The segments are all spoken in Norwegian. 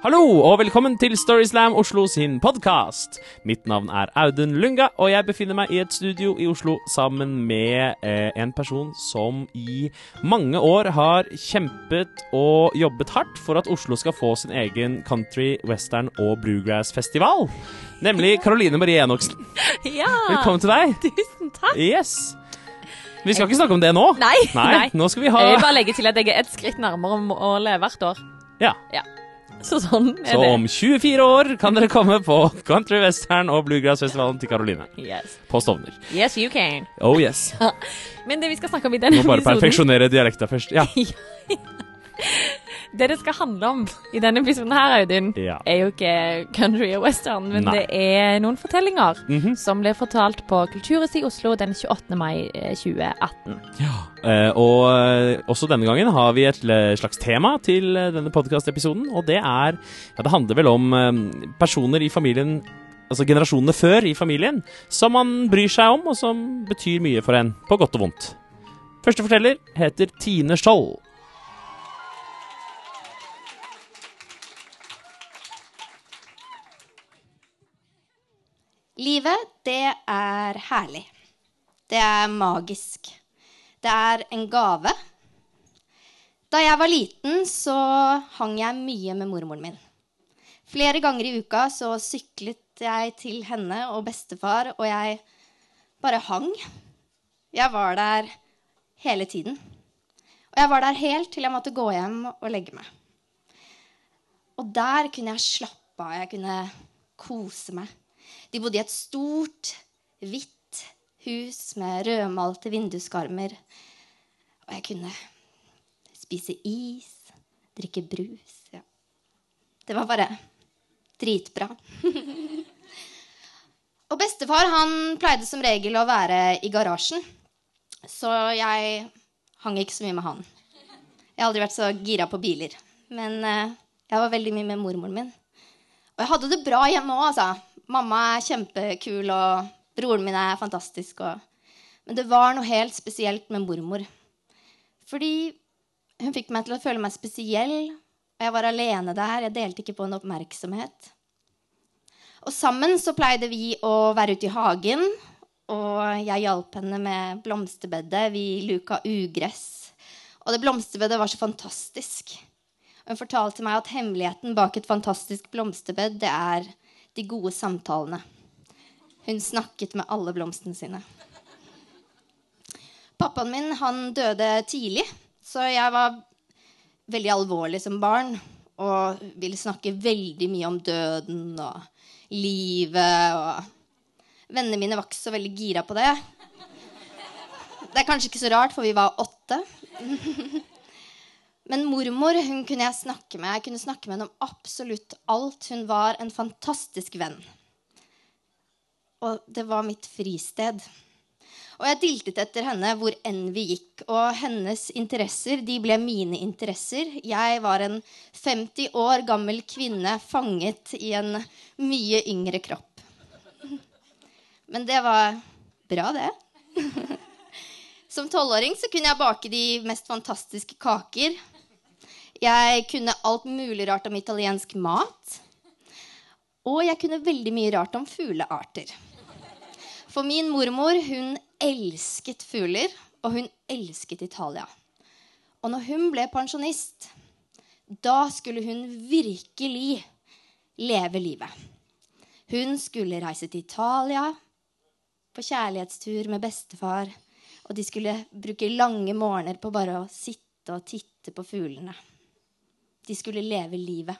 Hallo og velkommen til Storyslam Oslo sin podkast. Mitt navn er Audun Lunga, og jeg befinner meg i et studio i Oslo sammen med eh, en person som i mange år har kjempet og jobbet hardt for at Oslo skal få sin egen country, western og bluegrass-festival. Nemlig Caroline Marie Enoksen. Ja, Velkommen til deg. tusen takk. Yes. Vi skal ikke snakke om det nå. Nei, Nei, nå skal vi ha Jeg vil bare legge til at jeg er ett skritt nærmere å leve hvert år. Ja. Ja. Så sånn er Så det. om 24 år kan dere komme på country, western og bluegrass-festivalen til Karoline. Yes. på Stovner. yes, you can. Oh yes. Men det vi skal snakke om i denne episoden Må bare perfeksjonere dialekta først. Ja. Det det skal handle om i denne episoden her, Audun, Ja. er jo ikke country og western, men Nei. det er noen fortellinger Mhm. som ble fortalt på Kulturhuset i Oslo den 28. mai eh, 2018. Eh, og eh, også denne gangen har vi et slags tema til denne podkastepisoden, og det er Ja, det handler vel om personer i familien Altså generasjonene før i familien, som man bryr seg om, og som betyr mye for en, på godt og vondt. Første forteller heter Tine Skjold. Livet, det er herlig. Det er magisk. Det er en gave. Da jeg var liten, så hang jeg mye med mormoren min. Flere ganger i uka så syklet jeg til henne og bestefar, og jeg bare hang. Jeg var der hele tiden. Og jeg var der helt til jeg måtte gå hjem og legge meg. Og der kunne jeg slappe av. Jeg kunne kose meg. De bodde i et stort, hvitt hus med rødmalte vinduskarmer. Og jeg kunne spise is, drikke brus. Ja. Det var bare dritbra. og bestefar han pleide som regel å være i garasjen, så jeg hang ikke så mye med han. Jeg har aldri vært så gira på biler. Men eh, jeg var veldig mye med mormoren min. Og jeg hadde det bra hjemme òg, altså. Mamma er kjempekul, og broren min er fantastisk. Og... Men det var noe helt spesielt med mormor. Fordi hun fikk meg til å føle meg spesiell. Og jeg var alene der. Jeg delte ikke på en oppmerksomhet. Og sammen så pleide vi å være ute i hagen. Og jeg hjalp henne med blomsterbedet. Vi luka ugress. Og det blomsterbedet var så fantastisk. Hun fortalte meg at hemmeligheten bak et fantastisk blomsterbed, det er de gode samtalene. Hun snakket med alle blomstene sine. Pappaen min han døde tidlig, så jeg var veldig alvorlig som barn og ville snakke veldig mye om døden og livet. Og vennene mine var ikke så veldig gira på det. Det er kanskje ikke så rart, for vi var åtte. Men mormor hun kunne jeg snakke med. Jeg kunne snakke med henne om absolutt alt. Hun var en fantastisk venn. Og det var mitt fristed. Og jeg diltet etter henne hvor enn vi gikk. Og hennes interesser de ble mine interesser. Jeg var en 50 år gammel kvinne fanget i en mye yngre kropp. Men det var bra, det. Som tolvåring kunne jeg bake de mest fantastiske kaker. Jeg kunne alt mulig rart om italiensk mat. Og jeg kunne veldig mye rart om fuglearter. For min mormor hun elsket fugler, og hun elsket Italia. Og når hun ble pensjonist, da skulle hun virkelig leve livet. Hun skulle reise til Italia på kjærlighetstur med bestefar. Og de skulle bruke lange morgener på bare å sitte og titte på fuglene. De skulle leve livet.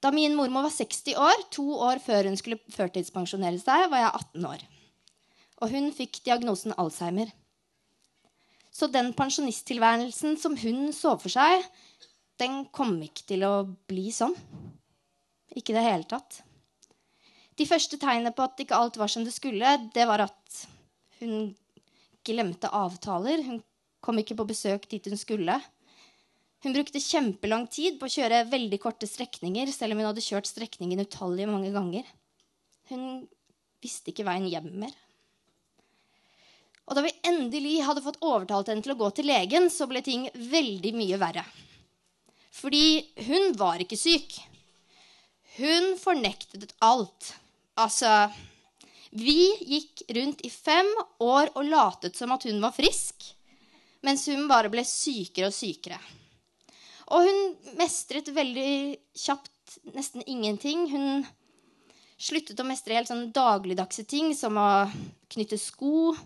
Da min mormor var 60 år, to år før hun skulle førtidspensjonere seg, var jeg 18 år. Og hun fikk diagnosen Alzheimer. Så den pensjonisttilværelsen som hun så for seg, den kom ikke til å bli sånn. Ikke i det hele tatt. De første tegnene på at ikke alt var som det skulle, det var at hun glemte avtaler. Hun kom ikke på besøk dit hun skulle. Hun brukte kjempelang tid på å kjøre veldig korte strekninger, selv om hun hadde kjørt strekningen utallige mange ganger. Hun visste ikke veien hjem mer. Og da vi endelig hadde fått overtalt henne til å gå til legen, så ble ting veldig mye verre. Fordi hun var ikke syk. Hun fornektet alt. Altså Vi gikk rundt i fem år og latet som at hun var frisk, mens hun bare ble sykere og sykere. Og hun mestret veldig kjapt nesten ingenting. Hun sluttet å mestre helt sånn dagligdagse ting som å knytte sko,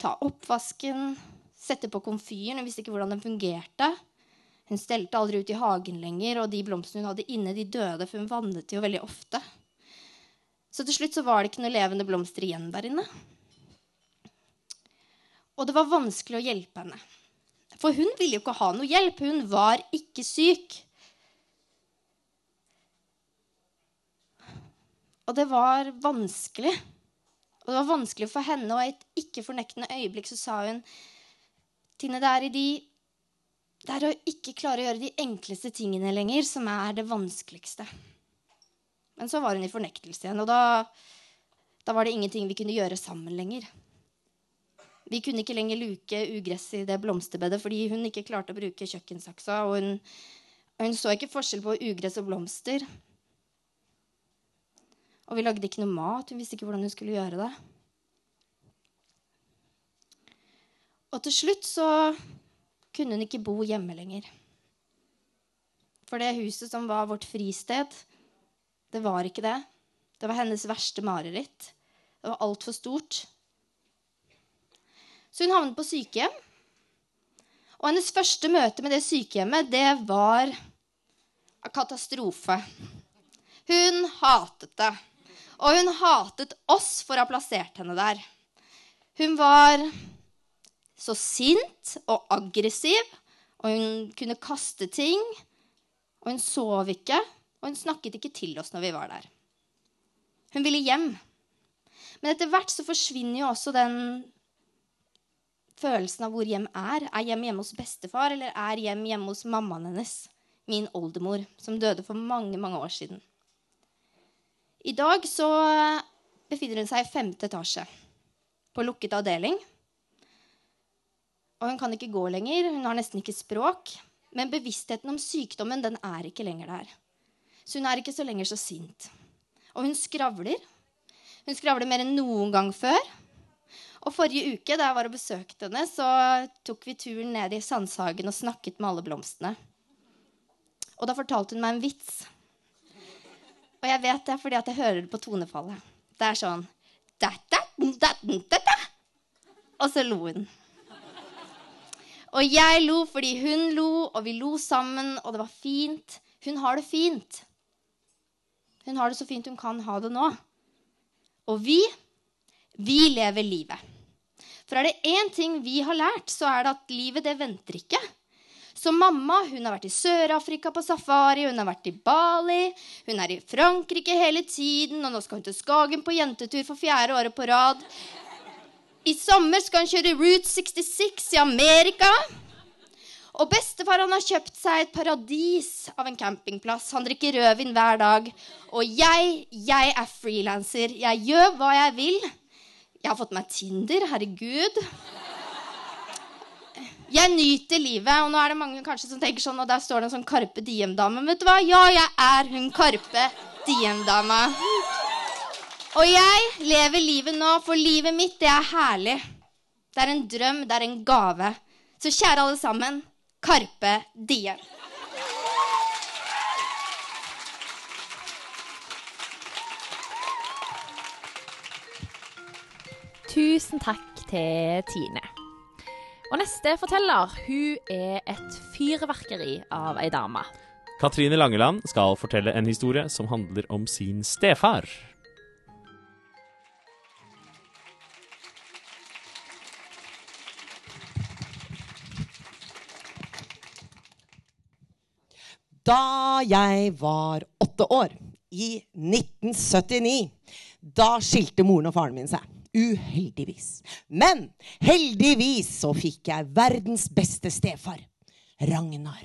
ta oppvasken, sette på komfyren. Hun visste ikke hvordan den fungerte. Hun stelte aldri ut i hagen lenger, og de blomstene hun hadde inne, de døde, for hun vannet jo veldig ofte. Så til slutt så var det ikke noen levende blomster igjen der inne. Og det var vanskelig å hjelpe henne. For hun ville jo ikke ha noe hjelp. Hun var ikke syk. Og det var vanskelig. Og det var vanskelig for henne, og i et ikke-fornektende øyeblikk så sa hun Tine, det er de det er å ikke klare å gjøre de enkleste tingene lenger som er det vanskeligste. Men så var hun i fornektelse igjen, og da, da var det ingenting vi kunne gjøre sammen lenger. Vi kunne ikke lenger luke ugress i det blomsterbedet fordi hun ikke klarte å bruke kjøkkensaksa. Og hun, hun så ikke forskjell på ugress og blomster. Og vi lagde ikke noe mat. Hun visste ikke hvordan hun skulle gjøre det. Og til slutt så kunne hun ikke bo hjemme lenger. For det huset som var vårt fristed, det var ikke det. Det var hennes verste mareritt. Det var altfor stort. Så hun havnet på sykehjem. Og hennes første møte med det sykehjemmet, det var katastrofe. Hun hatet det. Og hun hatet oss for å ha plassert henne der. Hun var så sint og aggressiv, og hun kunne kaste ting. Og hun sov ikke, og hun snakket ikke til oss når vi var der. Hun ville hjem. Men etter hvert så forsvinner jo også den følelsen av hvor hjem er. Er hjem hjemme hos bestefar, eller er hjem hjemme hos mammaen hennes, min oldemor, som døde for mange, mange år siden. I dag så befinner hun seg i femte etasje på lukket avdeling. Og hun kan ikke gå lenger. Hun har nesten ikke språk. Men bevisstheten om sykdommen den er ikke lenger der. Så hun er ikke så lenger så sint. Og hun skravler. Hun skravler mer enn noen gang før. Og forrige uke da jeg var og besøkte henne, så tok vi turen ned i Sandshagen og snakket med alle blomstene. Og da fortalte hun meg en vits. Og jeg vet det fordi at jeg hører det på tonefallet. Det er sånn. Og så lo hun. Og jeg lo fordi hun lo, og vi lo sammen, og det var fint. Hun har det fint. Hun har det så fint hun kan ha det nå. Og vi, vi lever livet. For er det én ting vi har lært, så er det at livet, det venter ikke. Så mamma hun har vært i Sør-Afrika på safari, hun har vært i Bali, hun er i Frankrike hele tiden, og nå skal hun til Skagen på jentetur for fjerde året på rad. I sommer skal hun kjøre Route 66 i Amerika. Og bestefar han har kjøpt seg et paradis av en campingplass. Han drikker rødvin hver dag. Og jeg, jeg er frilanser. Jeg gjør hva jeg vil. Jeg har fått meg Tinder. Herregud. Jeg nyter livet. Og nå er det mange kanskje som tenker sånn, og der står det en sånn Karpe Diem-dame. Vet du hva? Ja, jeg er hun Karpe Diem-dama. Og jeg lever livet nå, for livet mitt, det er herlig. Det er en drøm, det er en gave. Så kjære alle sammen, Karpe Diem. Tusen takk til Tine. Og neste forteller, hun er et fyrverkeri av ei dame. Katrine Langeland skal fortelle en historie som handler om sin stefar. Da jeg var åtte år, i 1979, da skilte moren og faren min seg. Uheldigvis. Men heldigvis så fikk jeg verdens beste stefar. Ragnar.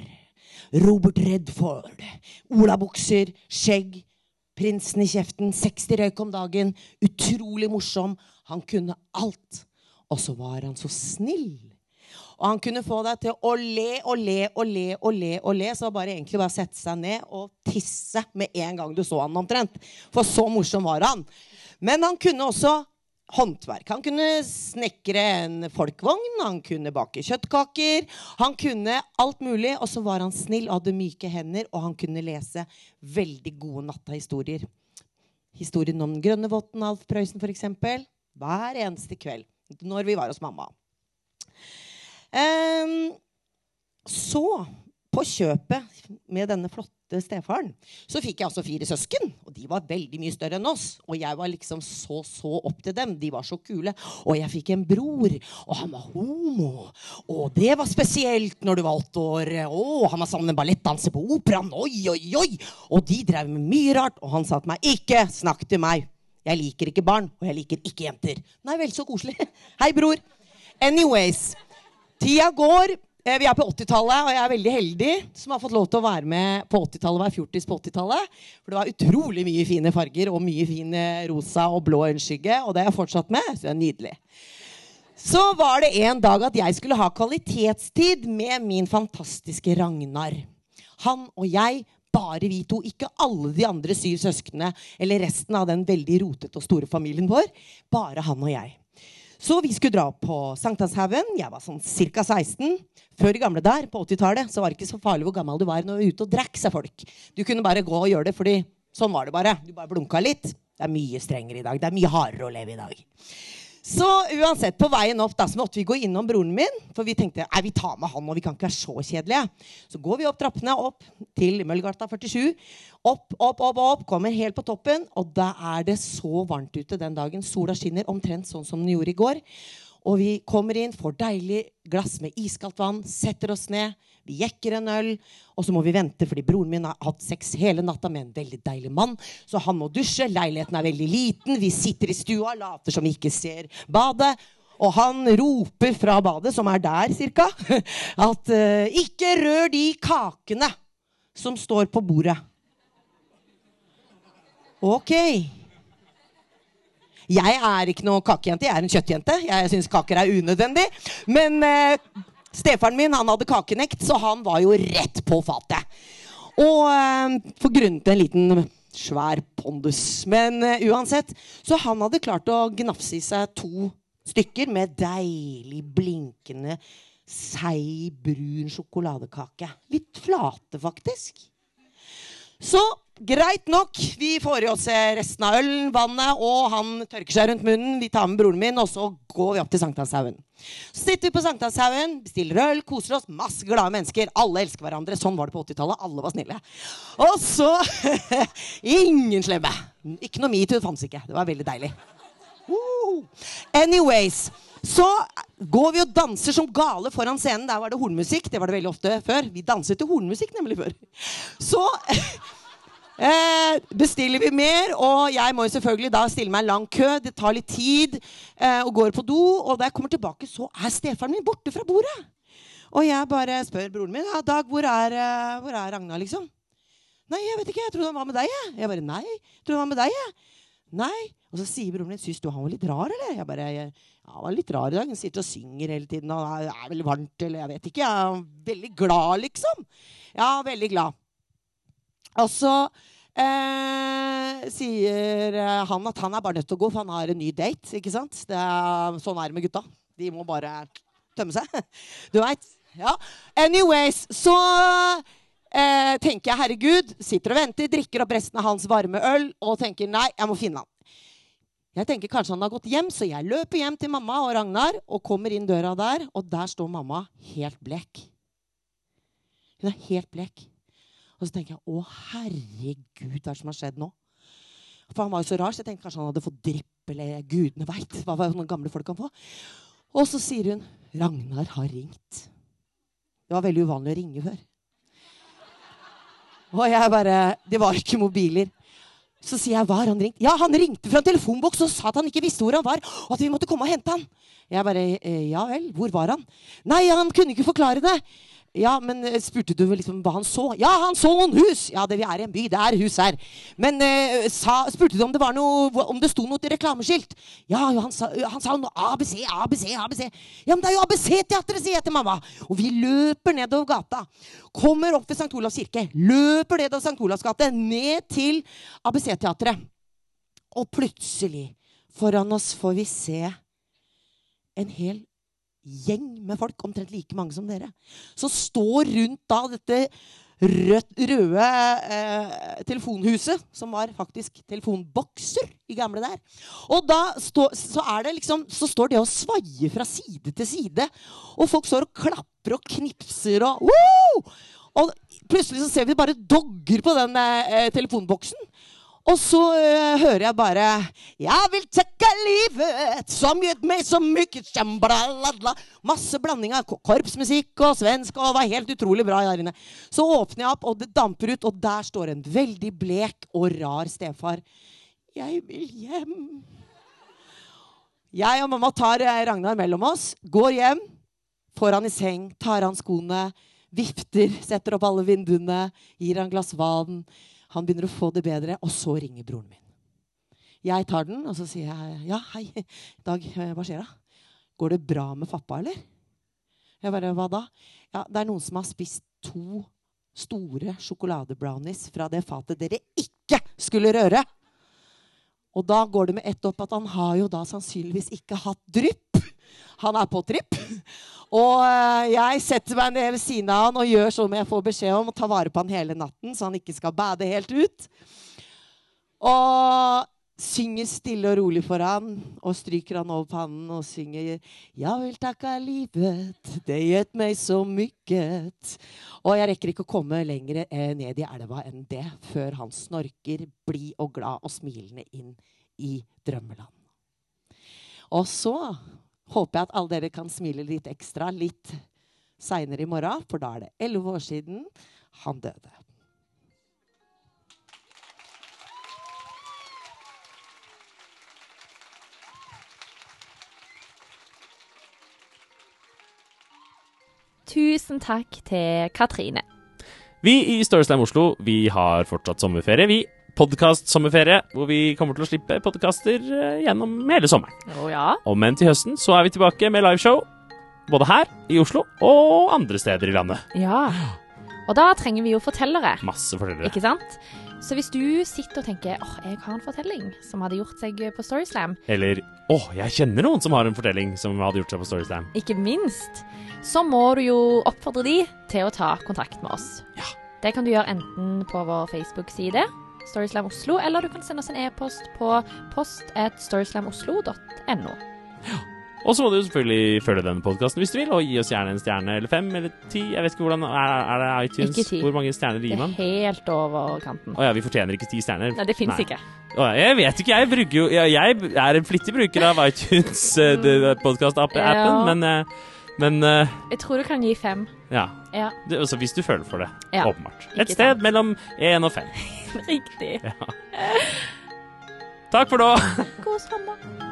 Robert Redford. Olabukser, skjegg. Prinsen i kjeften, 60 røyk om dagen. Utrolig morsom. Han kunne alt. Og så var han så snill. Og han kunne få deg til å le og le og le og le. og le, Så bare egentlig bare sette seg ned og tisse med en gang du så han omtrent. For så morsom var han. Men han kunne også håndverk. Han kunne snekre en folkvogn, han kunne bake kjøttkaker. Han kunne alt mulig, og så var han snill og hadde myke hender, og han kunne lese veldig gode nattahistorier. Historien om den grønne votten, Alf Prøysen f.eks. Hver eneste kveld når vi var hos mamma. Um, så, på kjøpet med denne flotte stefaren, så fikk jeg altså fire søsken. Og de var veldig mye større enn oss. Og jeg var liksom så så opp til dem. De var så kule. Og jeg fikk en bror, og han var homo. Og det var spesielt når du var åtte år. Å, han var sammen med ballettdanser på operaen. Oi, oi, oi! Og de drev med mye rart. Og han sa til meg, ikke snakk til meg. Jeg liker ikke barn, og jeg liker ikke jenter. Nei vel, så koselig. Hei, bror. Anyways. Tida går. Eh, Vi er på 80-tallet, og jeg er veldig heldig som har fått lov til å være med på 80-tallet, være fjortis på 80-tallet. For det var utrolig mye fine farger og mye fin eh, rosa og blå øyenskygge. Og det er jeg fortsatt med. Så det er nydelig. Så var det en dag at jeg skulle ha kvalitetstid med min fantastiske Ragnar. Han og jeg, bare vi to. Ikke alle de andre syv søsknene eller resten av den veldig rotete og store familien vår. Bare han og jeg. Så vi skulle dra på Sankthanshaugen. Jeg var sånn ca. 16. Før i gamle der, på 80-tallet, så var det ikke så farlig hvor gammel du var når du var ute og drakk, sa folk. Du kunne bare gå og gjøre det, fordi sånn var det bare. Du bare blunka litt. Det er mye strengere i dag. Det er mye hardere å leve i dag. Så uansett, på veien opp da, så måtte vi gå innom broren min. For vi tenkte nei, vi tar med han, og vi kan ikke være så kjedelige. Så går vi opp trappene opp til Møllergata 47. Opp, opp, opp, opp, kommer helt på toppen. Og da er det så varmt ute den dagen. Sola skinner omtrent sånn som den gjorde i går. Og vi kommer inn, får deilig glass med iskaldt vann, setter oss ned. Vi jekker en øl, og så må vi vente fordi broren min har hatt sex hele natta med en veldig deilig mann. Så han må dusje. Leiligheten er veldig liten. Vi sitter i stua, later som vi ikke ser badet. Og han roper fra badet, som er der cirka, at uh, 'ikke rør de kakene som står på bordet'. Ok. Jeg er ikke noe kakejente, jeg er en kjøttjente. Jeg syns kaker er unødvendig. Men eh, stefaren min han hadde kakenekt, så han var jo rett på fatet. Og eh, for grunnen til en liten svær pondus. Men eh, uansett, så han hadde klart å gnafse i seg to stykker med deilig blinkende seig, brun sjokoladekake. Litt flate, faktisk. Så greit nok. Vi får i oss eh, resten av ølen, vannet, og han tørker seg rundt munnen. Vi tar med broren min, og så går vi opp til Sankthanshaugen. Så sitter vi på Sankthanshaugen, bestiller øl, koser oss. Masse glade mennesker. Alle elsker hverandre. Sånn var det på 80-tallet. Alle var snille. Og så Ingen slemme. Ikke noe metoo fantes ikke. Det var veldig deilig. Anyways. Så går vi og danser som gale foran scenen. Der var det hornmusikk. Det var det veldig ofte før. Vi danset til hornmusikk nemlig før. Så eh, bestiller vi mer, og jeg må jo selvfølgelig da stille meg en lang kø. Det tar litt tid, eh, og går på do. Og da jeg kommer tilbake, så er stefaren min borte fra bordet. Og jeg bare spør broren min ja, Dag, hvor er, eh, hvor er Ragna, liksom? Nei, jeg vet ikke. Jeg trodde han var med deg. Jeg, jeg bare, nei, jeg trodde han var med deg, jeg. Nei. Og så sier broren min syns du han var litt rar, eller? Jeg bare, ja, han var litt rar i dag. Han sitter og synger hele tiden. Og det er veldig varmt, eller jeg vet ikke. Jeg er veldig glad, liksom. Ja, veldig glad. Og så eh, sier eh, han at han er bare nødt til å gå, for han har en ny date. ikke sant? Er, sånn er det med gutta. De må bare tømme seg. Du veit. Ja. Anyways, så eh, tenker jeg herregud, sitter og venter, drikker opp resten av hans varme øl og tenker nei, jeg må finne han. Jeg tenker kanskje han har gått hjem, så jeg løper hjem til mamma og Ragnar og kommer inn døra der, og der står mamma helt blek. Hun er helt blek. Og så tenker jeg å herregud, hva er det som har skjedd nå? For han var jo så rar, så jeg tenkte kanskje han hadde fått drypp, eller gudene veit hva sånne gamle folk kan få. Og så sier hun Ragnar har ringt. Det var veldig uvanlig å ringe før. Og jeg bare Det var ikke mobiler. Så sier jeg, hva har han ringt? Ja, han ringte fra en telefonboks og sa at han ikke visste hvor han var, og at vi måtte komme og hente han. Jeg bare, «Eh, ja vel, hvor var han? Nei, han kunne ikke forklare det. Ja, men eh, spurte du liksom hva han så? Ja, han så noen hus! Ja, det vi er i en by, det er hus her. Men eh, sa, spurte du om det var noe Om det sto noe til reklameskilt? Ja, han sa, han sa noe ABC, ABC, ABC. Ja, men det er jo ABC-teatret, sier jeg til mamma. Og vi løper nedover gata. Kommer opp ved St. Olavs kirke. Løper nedover St. Olavs gate, ned til ABC-teatret. Og plutselig, foran oss, får vi se en hel gjeng med folk, omtrent like mange som dere, som står rundt da dette rød, røde eh, telefonhuset, som var faktisk telefonbokser i gamle der. Og da stå, så, liksom, så står det og svaier fra side til side, og folk står og klapper og knipser og Woo! Og plutselig så ser vi bare dogger på den eh, telefonboksen. Og så uh, hører jeg bare Jeg vil takke livet som gitt meg så mye tjambraladla. Masse blanding av korpsmusikk og svensk, og det var helt utrolig bra der inne. Så åpner jeg opp, og det damper ut, og der står en veldig blek og rar stefar. Jeg vil hjem. Jeg og mamma tar eh, Ragnar mellom oss, går hjem, får han i seng, tar han skoene, vifter, setter opp alle vinduene, gir han glass vann. Han begynner å få det bedre, og så ringer broren min. Jeg tar den, og så sier jeg ja, hei, Dag, eh, hva skjer da? Går det bra med pappa, eller? Jeg bare, hva da? Ja, det er noen som har spist to store sjokoladebrownies fra det fatet dere ikke skulle røre. Og da går det med ett opp at han har jo da sannsynligvis ikke hatt drypp. Han er på tripp. Og eh, jeg setter meg ned ved siden av han og gjør som jeg får beskjed om, og tar vare på han hele natten, så han ikke skal bade helt ut. Og synger stille og rolig for han, og stryker han over pannen og synger Jeg vil takke livet, det gitt meg så mykket. Og jeg rekker ikke å komme lenger eh, ned i elva enn det, før han snorker blid og glad og smilende inn i drømmeland. Og så håper jeg at alle dere kan smile litt ekstra litt seinere i morgen, for da er det elleve år siden han døde. Tusen takk til Katrine. Vi i Storyslam Oslo vi har fortsatt sommerferie. Vi podkast-sommerferie, hvor vi kommer til å slippe podkaster eh, gjennom hele sommeren. Å ja. Og men til høsten så er vi tilbake med liveshow. Både her i Oslo og andre steder i landet. Ja. Og da trenger vi jo fortellere, Masse fortellere. ikke sant? Så hvis du sitter og tenker åh, jeg har en fortelling som hadde gjort seg på Storyslam, Eller åh, jeg kjenner noen som har en fortelling som hadde gjort seg på Storyslam. ikke minst, så må du jo oppfordre de til å ta kontakt med oss. Ja. Det kan du gjøre enten på vår Facebook-side, Storyslam Oslo, eller du kan sende oss en e-post på post at storyslamoslo.no. Og så må du selvfølgelig følge denne podkasten hvis du vil, og gi oss gjerne en stjerne eller fem eller ti. Jeg vet ikke hvordan Er, er det iTunes? Ikke ti. Hvor mange stjerner Det gir er helt over kanten. Å ja, vi fortjener ikke ti stjerner. Nei, det fins ikke. Å, jeg vet ikke, jeg bruker jo Jeg, jeg er en flittig bruker av iTunes uh, podkast-appen, Ja. men, eh, men uh, Jeg tror du kan gi fem. ja. Ja, Det, altså, hvis du føler for det. Ja, Åpenbart. Et sted mellom én og fem. Riktig. Takk for nå! God sommer.